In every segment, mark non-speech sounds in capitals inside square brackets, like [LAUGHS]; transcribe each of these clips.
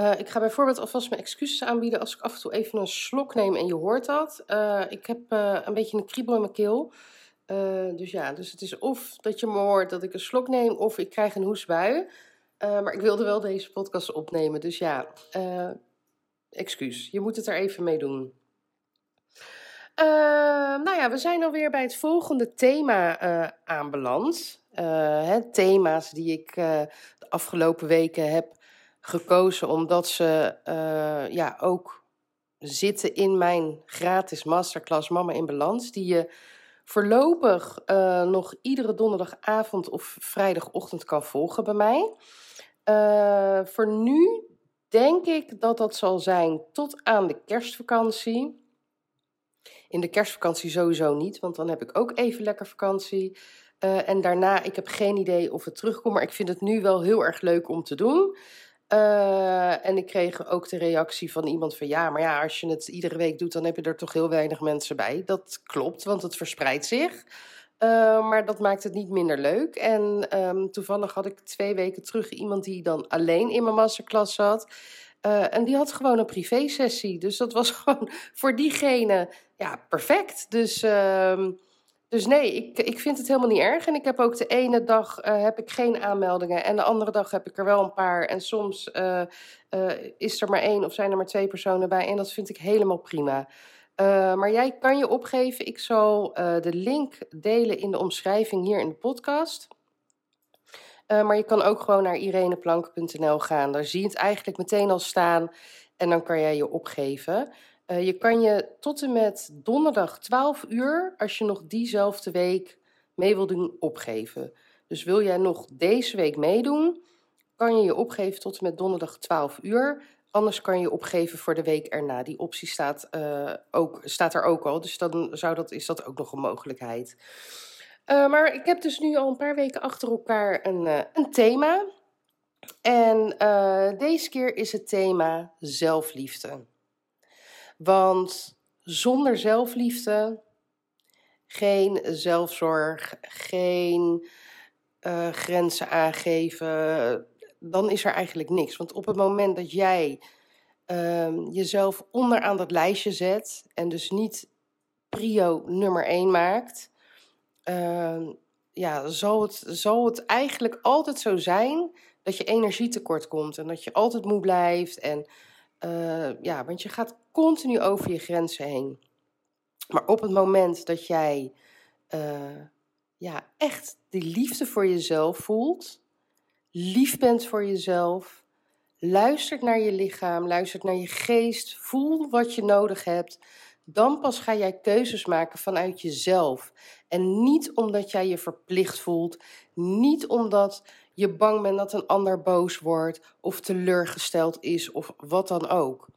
Uh, ik ga bijvoorbeeld alvast mijn excuses aanbieden als ik af en toe even een slok neem en je hoort dat. Uh, ik heb uh, een beetje een kriebel in mijn keel. dus ja, dus het is of dat je me hoort dat ik een slok neem of ik krijg een hoesbui. maar ik wilde wel deze podcast opnemen, dus ja, excuus. Je moet het er even mee doen. nou ja, we zijn alweer bij het volgende thema aanbeland. Hè, thema's die ik de afgelopen weken heb gekozen omdat ze uh, ja, ook zitten in mijn gratis masterclass Mama in Balans, die je voorlopig uh, nog iedere donderdagavond of vrijdagochtend kan volgen bij mij. Uh, voor nu denk ik dat dat zal zijn tot aan de kerstvakantie. In de kerstvakantie sowieso niet, want dan heb ik ook even lekker vakantie. En daarna, ik heb geen idee of het terugkomt, maar ik vind het nu wel heel erg leuk om te doen. Uh, en ik kreeg ook de reactie van iemand van ja, maar ja, als je het iedere week doet, dan heb je er toch heel weinig mensen bij. Dat klopt, want het verspreidt zich. Uh, maar dat maakt het niet minder leuk. En um, toevallig had ik twee weken terug iemand die dan alleen in mijn masterclass zat. Uh, en die had gewoon een privé-sessie. Dus dat was [LAUGHS] gewoon voor diegene ja, perfect. Dus. Uh, dus nee, ik, ik vind het helemaal niet erg. En ik heb ook de ene dag uh, heb ik geen aanmeldingen en de andere dag heb ik er wel een paar. En soms uh, uh, is er maar één of zijn er maar twee personen bij. En dat vind ik helemaal prima. maar jij kan je opgeven. Ik zal de link delen in de omschrijving hier in de podcast. maar je kan ook gewoon naar ireneplank.nl gaan. Daar zie je het eigenlijk meteen al staan. En dan kan jij je opgeven. Uh, je kan je tot en met donderdag 12 uur, als je nog diezelfde week mee wil doen, opgeven. Dus wil jij nog deze week meedoen, kan je je opgeven tot en met donderdag 12 uur. Anders kan je opgeven voor de week erna. Die optie staat, uh, ook, staat er ook al, dus dan zou dat, is dat ook nog een mogelijkheid. Uh, maar ik heb dus nu al een paar weken achter elkaar een, een thema. En deze keer is het thema zelfliefde. Want zonder zelfliefde, geen zelfzorg, geen uh, grenzen aangeven, dan is er eigenlijk niks. Want op het moment dat jij uh, jezelf onderaan dat lijstje zet en dus niet prio nummer 1 maakt, uh, ja, zal het, zal het eigenlijk altijd zo zijn dat je energietekort komt en dat je altijd moe blijft en uh, ja, want je gaat continu over je grenzen heen. Maar op het moment dat jij uh, ja, echt die liefde voor jezelf voelt, lief bent voor jezelf, luistert naar je lichaam, luistert naar je geest, voel wat je nodig hebt, dan pas ga jij keuzes maken vanuit jezelf. En niet omdat jij je verplicht voelt, niet omdat je bang bent dat een ander boos wordt of teleurgesteld is of wat dan ook.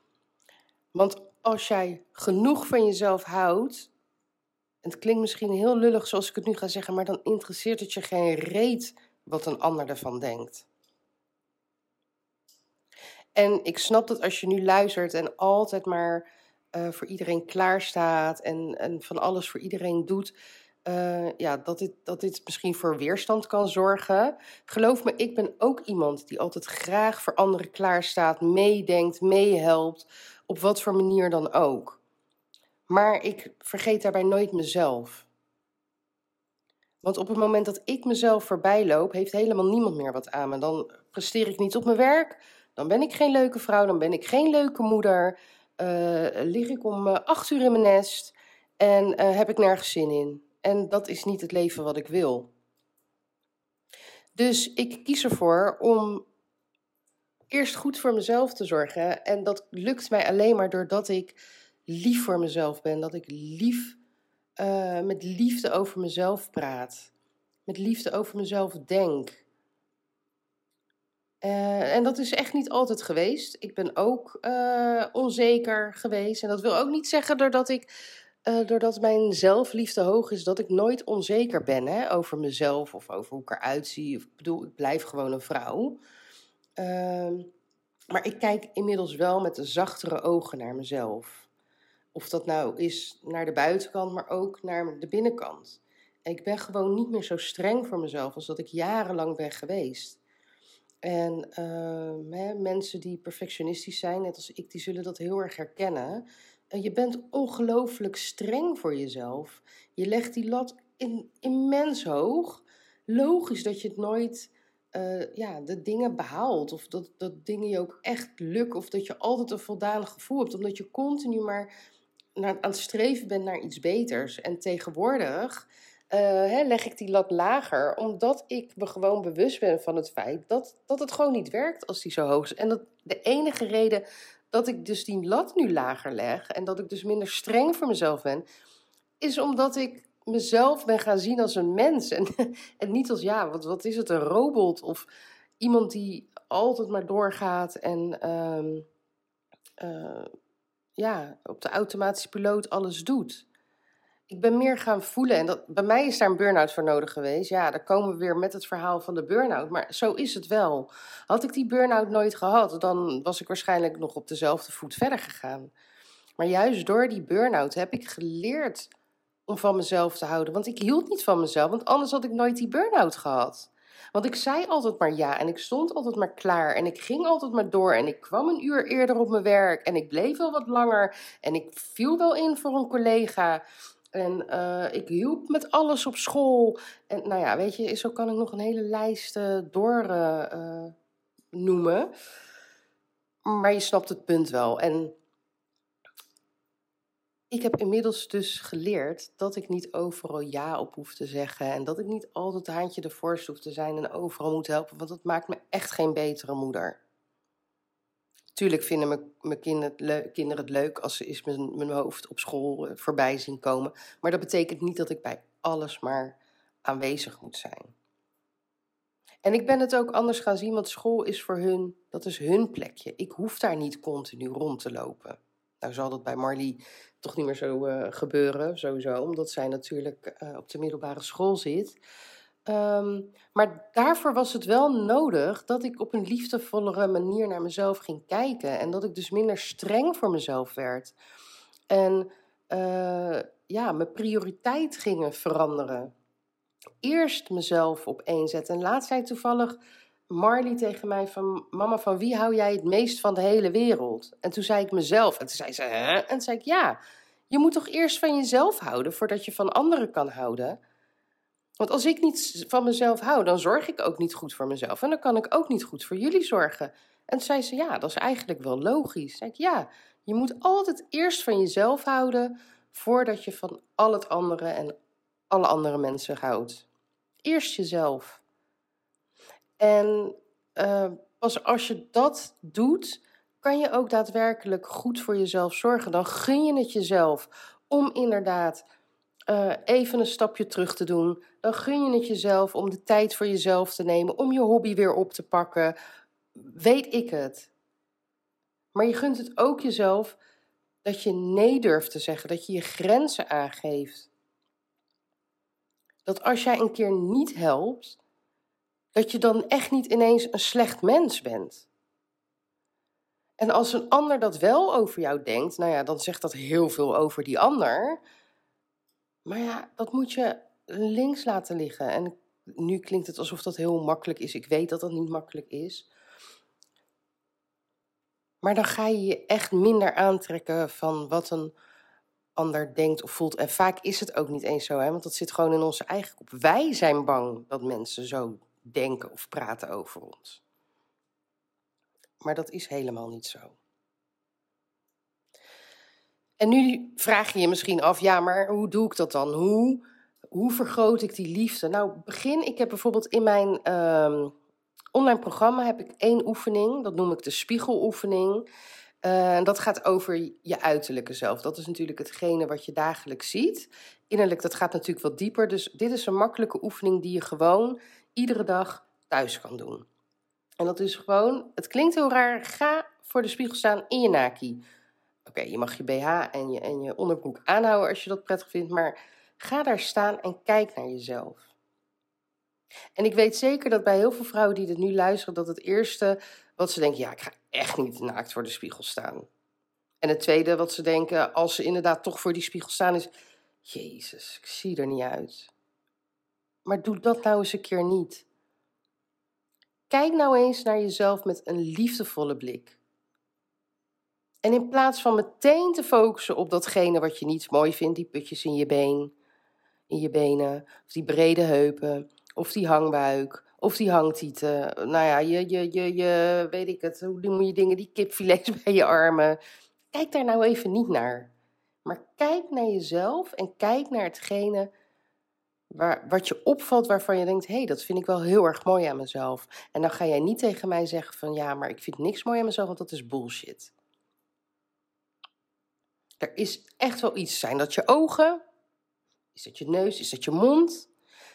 Want als jij genoeg van jezelf houdt, en het klinkt misschien heel lullig zoals ik het nu ga zeggen, maar dan interesseert het je geen reet wat een ander ervan denkt. En ik snap dat als je nu luistert en altijd maar uh, voor iedereen klaarstaat en, en van alles voor iedereen doet, uh, ja, dat, dit, dat dit misschien voor weerstand kan zorgen. Geloof me, ik ben ook iemand die altijd graag voor anderen klaarstaat, meedenkt, meehelpt, op wat voor manier dan ook. Maar ik vergeet daarbij nooit mezelf. Want op het moment dat ik mezelf voorbij loop, heeft helemaal niemand meer wat aan me. Dan presteer ik niet op mijn werk, dan ben ik geen leuke vrouw, dan ben ik geen leuke moeder, uh, lig ik om uh, acht uur in mijn nest en uh, heb ik nergens zin in. En dat is niet het leven wat ik wil. Dus ik kies ervoor om eerst goed voor mezelf te zorgen. En dat lukt mij alleen maar doordat ik lief voor mezelf ben. Dat ik lief, uh, met liefde over mezelf praat. Met liefde over mezelf denk. Uh, en dat is echt niet altijd geweest. Ik ben ook uh, onzeker geweest. En dat wil ook niet zeggen doordat ik. Doordat mijn zelfliefde hoog is, dat ik nooit onzeker ben hè, over mezelf of over hoe ik eruit zie. Ik bedoel, ik blijf gewoon een vrouw. Ehm, maar ik kijk inmiddels wel met de zachtere ogen naar mezelf. Of dat nou is naar de buitenkant, maar ook naar de binnenkant. En ik ben gewoon niet meer zo streng voor mezelf als dat ik jarenlang ben geweest. En uh, hè, mensen die perfectionistisch zijn, net als ik, die zullen dat heel erg herkennen. Uh, je bent ongelooflijk streng voor jezelf. Je legt die lat in, immens hoog. Logisch dat je het nooit uh, ja, de dingen behaalt. Of dat, dat dingen je ook echt lukken. Of dat je altijd een voldaan gevoel hebt. Omdat je continu maar naar, aan het streven bent naar iets beters. En tegenwoordig uh, hè, leg ik die lat lager. Omdat ik me gewoon bewust ben van het feit dat, dat het gewoon niet werkt als die zo hoog is. En dat de enige reden dat ik dus die lat nu lager leg. En dat ik dus minder streng voor mezelf ben. Is omdat ik mezelf ben gaan zien als een mens. En, [LAUGHS] en niet als, ja, wat, wat is het, een robot? Of iemand die altijd maar doorgaat en um, uh, ja, op de automatische piloot alles doet. Ik ben meer gaan voelen en dat, bij mij is daar een burn-out voor nodig geweest. Ja, daar komen we weer met het verhaal van de burn-out. Maar zo is het wel. Had ik die burn-out nooit gehad, dan was ik waarschijnlijk nog op dezelfde voet verder gegaan. Maar juist door die burn-out heb ik geleerd om van mezelf te houden. Want ik hield niet van mezelf, want anders had ik nooit die burn-out gehad. Want ik zei altijd maar ja en ik stond altijd maar klaar en ik ging altijd maar door en ik kwam een uur eerder op mijn werk en ik bleef wel wat langer en ik viel wel in voor een collega en uh, ik hielp met alles op school. En nou ja, weet je, zo kan ik nog een hele lijst uh, door uh, noemen. Maar je snapt het punt wel. En ik heb inmiddels dus geleerd dat ik niet overal ja op hoef te zeggen. En dat ik niet altijd het handje ervoor hoef te zijn en overal moet helpen. Want dat maakt me echt geen betere moeder. Tuurlijk vinden mijn, kinderen het leuk als ze eens mijn, mijn hoofd op school eh, voorbij zien komen. Maar dat betekent niet dat ik bij alles maar aanwezig moet zijn. En ik ben het ook anders gaan zien, want school is voor hun, dat is hun plekje. Ik hoef daar niet continu rond te lopen. Nou zal dat bij Marley toch niet meer zo uh, gebeuren, sowieso, omdat zij natuurlijk uh, op de middelbare school zit. Um, maar daarvoor was het wel nodig dat ik op een liefdevollere manier naar mezelf ging kijken. En dat ik dus minder streng voor mezelf werd. En uh, ja, mijn prioriteit gingen veranderen. Eerst mezelf op één zetten. En laatst zei toevallig Marley tegen mij van... Mama, van wie hou jij het meest van de hele wereld? En toen zei ik mezelf. En toen zei ze, hè? En zei ik, ja, je moet toch eerst van jezelf houden... voordat je van anderen kan houden... Want als ik niet van mezelf hou, dan zorg ik ook niet goed voor mezelf. En dan kan ik ook niet goed voor jullie zorgen. En toen zei ze, ja, dat is eigenlijk wel logisch. Zei ik, ja, je moet altijd eerst van jezelf houden voordat je van al het andere en alle andere mensen houdt. Eerst jezelf. En uh, pas als je dat doet, kan je ook daadwerkelijk goed voor jezelf zorgen. Dan gun je het jezelf om inderdaad uh, even een stapje terug te doen. Dan gun je het jezelf om de tijd voor jezelf te nemen, om je hobby weer op te pakken. Weet ik het. Maar je gunt het ook jezelf dat je nee durft te zeggen, dat je je grenzen aangeeft. Dat als jij een keer niet helpt, dat je dan echt niet ineens een slecht mens bent. En als een ander dat wel over jou denkt, nou ja, dan zegt dat heel veel over die ander. Maar ja, dat moet je links laten liggen. En nu klinkt het alsof dat heel makkelijk is. Ik weet dat dat niet makkelijk is. Maar dan ga je je echt minder aantrekken van wat een ander denkt of voelt. En vaak is het ook niet eens zo, hè? want dat zit gewoon in onze eigen kop. Wij zijn bang dat mensen zo denken of praten over ons. Maar dat is helemaal niet zo. En nu vraag je je misschien af, ja, maar hoe doe ik dat dan? Hoe, hoe vergroot ik die liefde? Nou, begin, ik heb bijvoorbeeld in mijn um, online programma heb ik één oefening, dat noem ik de spiegeloefening. Uh, dat gaat over je uiterlijke zelf. Dat is natuurlijk hetgene wat je dagelijks ziet. Innerlijk, dat gaat natuurlijk wat dieper. Dus dit is een makkelijke oefening die je gewoon iedere dag thuis kan doen. En dat is gewoon, het klinkt heel raar, ga voor de spiegel staan in je naki. Oké, je mag je BH en je, en je onderbroek aanhouden als je dat prettig vindt, maar ga daar staan en kijk naar jezelf. En ik weet zeker dat bij heel veel vrouwen die dit nu luisteren, dat het eerste wat ze denken, ja, ik ga echt niet naakt voor de spiegel staan. En het tweede wat ze denken, als ze inderdaad toch voor die spiegel staan, is, Jezus, ik zie er niet uit. Maar doe dat nou eens een keer niet. Kijk nou eens naar jezelf met een liefdevolle blik. En in plaats van meteen te focussen op datgene wat je niet mooi vindt, die putjes in je been, in je benen, of die brede heupen, of die hangbuik, of die hangtieten. Nou ja, je, je, je, je weet ik het, hoe noem je dingen, die kipfilets [LAUGHS] bij je armen. Kijk daar nou even niet naar. Maar kijk naar jezelf en kijk naar hetgene waar, wat je opvalt waarvan je denkt, hé, hey, dat vind ik wel heel erg mooi aan mezelf. En dan ga jij niet tegen mij zeggen van, ja, maar ik vind niks mooi aan mezelf, want dat is bullshit. Er is echt wel iets. Zijn dat je ogen? Is dat je neus? Is dat je mond?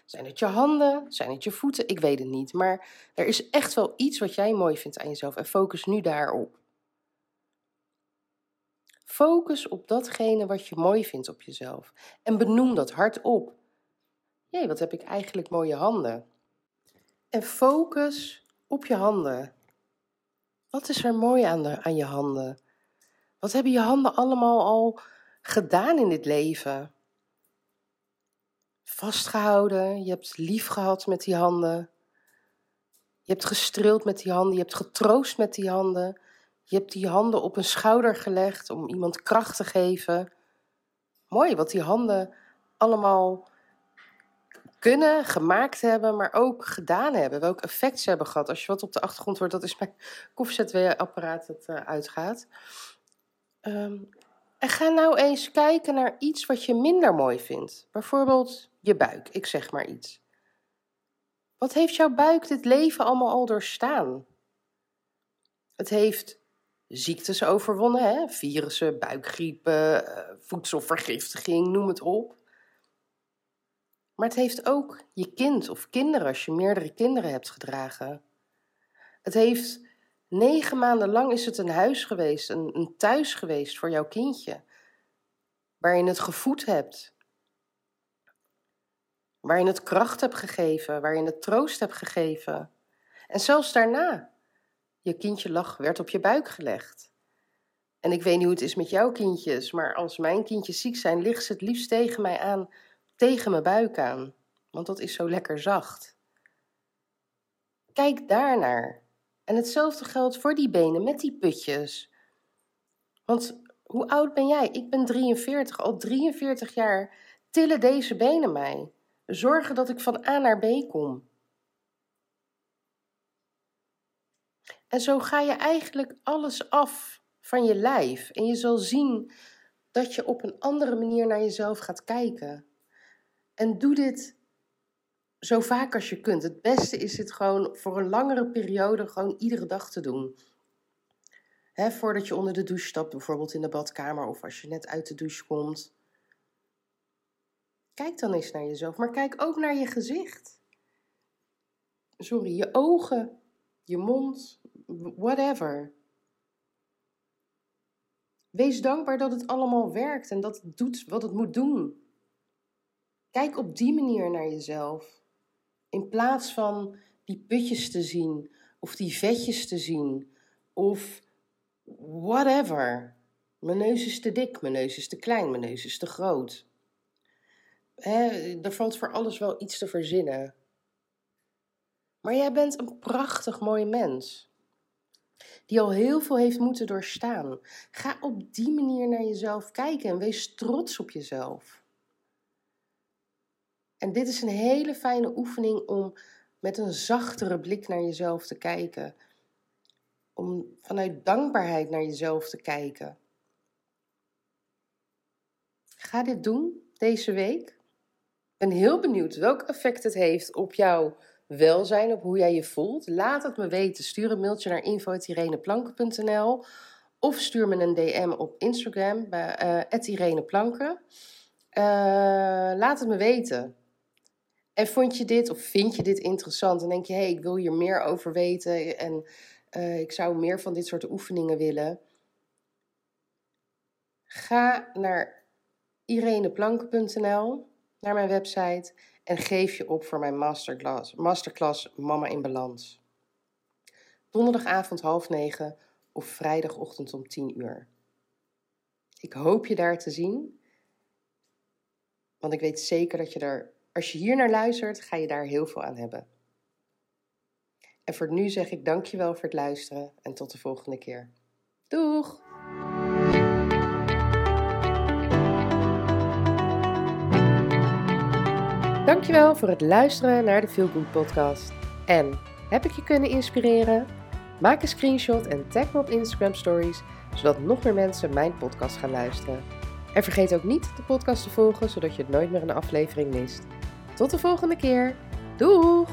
Zijn het je handen? Zijn het je voeten? Ik weet het niet. Maar er is echt wel iets wat jij mooi vindt aan jezelf. En focus nu daarop. Focus op datgene wat je mooi vindt op jezelf. En benoem dat hardop. Jee, wat heb ik eigenlijk mooie handen. En focus op je handen. Wat is er mooi aan, de, aan je handen? Wat hebben je handen allemaal al gedaan in dit leven? Vastgehouden, je hebt lief gehad met die handen. Je hebt gestreeld met die handen, je hebt getroost met die handen. Je hebt die handen op een schouder gelegd om iemand kracht te geven. Mooi wat die handen allemaal kunnen, gemaakt hebben, maar ook gedaan hebben. Welk effect ze hebben gehad. Als je wat op de achtergrond hoort, dat is mijn [LAUGHS] koffiezetapparaat dat uh, uitgaat. Ehm, en ga nou eens kijken naar iets wat je minder mooi vindt. Bijvoorbeeld je buik, ik zeg maar iets. Wat heeft jouw buik dit leven allemaal al doorstaan? Het heeft ziektes overwonnen, hè? virussen, buikgriepen, eh, voedselvergiftiging, noem het op. Maar het heeft ook je kind of kinderen als je meerdere kinderen hebt gedragen. Het heeft negen maanden lang is het een huis geweest, een, een thuis geweest voor jouw kindje. Waar je het gevoed hebt. Waar je het kracht hebt gegeven, waar je het troost hebt gegeven. En zelfs daarna, je kindje lag, werd op je buik gelegd. En ik weet niet hoe het is met jouw kindjes, maar als mijn kindjes ziek zijn, ligt ze het liefst tegen mij aan tegen mijn buik aan, want dat is zo lekker zacht. Kijk daarnaar. En hetzelfde geldt voor die benen met die putjes. Want hoe oud ben jij? Ik ben 43. Al 43 jaar tillen deze benen mij. Zorgen dat ik van A naar B kom. En zo ga je eigenlijk alles af van je lijf. En je zal zien dat je op een andere manier naar jezelf gaat kijken. En doe dit zo vaak als je kunt. Het beste is het gewoon voor een langere periode gewoon iedere dag te doen. Voordat je onder de douche stapt, bijvoorbeeld in de badkamer of als je net uit de douche komt. Kijk dan eens naar jezelf, maar kijk ook naar je gezicht. Sorry, je ogen, je mond, whatever. Wees dankbaar dat het allemaal werkt en dat het doet wat het moet doen. Kijk op die manier naar jezelf. In plaats van die putjes te zien, of die vetjes te zien, of whatever. Mijn neus is te dik, mijn neus is te klein, mijn neus is te groot. er valt voor alles wel iets te verzinnen. Maar jij bent een prachtig mooi mens. Die al heel veel heeft moeten doorstaan. Ga op die manier naar jezelf kijken en wees trots op jezelf. En dit is een hele fijne oefening om met een zachtere blik naar jezelf te kijken. Om vanuit dankbaarheid naar jezelf te kijken. Ga dit doen deze week. Ik ben heel benieuwd welk effect het heeft op jouw welzijn, op hoe jij je voelt. Laat het me weten. Stuur een mailtje naar info.ireneplanken.nl of stuur me een DM op Instagram bij uh, Ireneplanken. Uh, laat het me weten. En vond je dit of vind je dit interessant en denk je, hé, hey, ik wil hier meer over weten en uh, ik zou meer van dit soort oefeningen willen? Ga naar ireneplanken.nl, naar mijn website en geef je op voor mijn masterclass, masterclass Mama in Balans. Donderdagavond half negen of vrijdagochtend om tien uur. Ik hoop je daar te zien, want ik weet zeker dat je er, als je hier naar luistert, ga je daar heel veel aan hebben. En voor nu zeg ik dankjewel voor het luisteren en tot de volgende keer. Doeg! Dankjewel voor het luisteren naar de Feel Good podcast. En heb ik je kunnen inspireren? Maak een screenshot en tag me op Instagram Stories, zodat nog meer mensen mijn podcast gaan luisteren. En vergeet ook niet de podcast te volgen, zodat je nooit meer een aflevering mist. Tot de volgende keer. Doeg!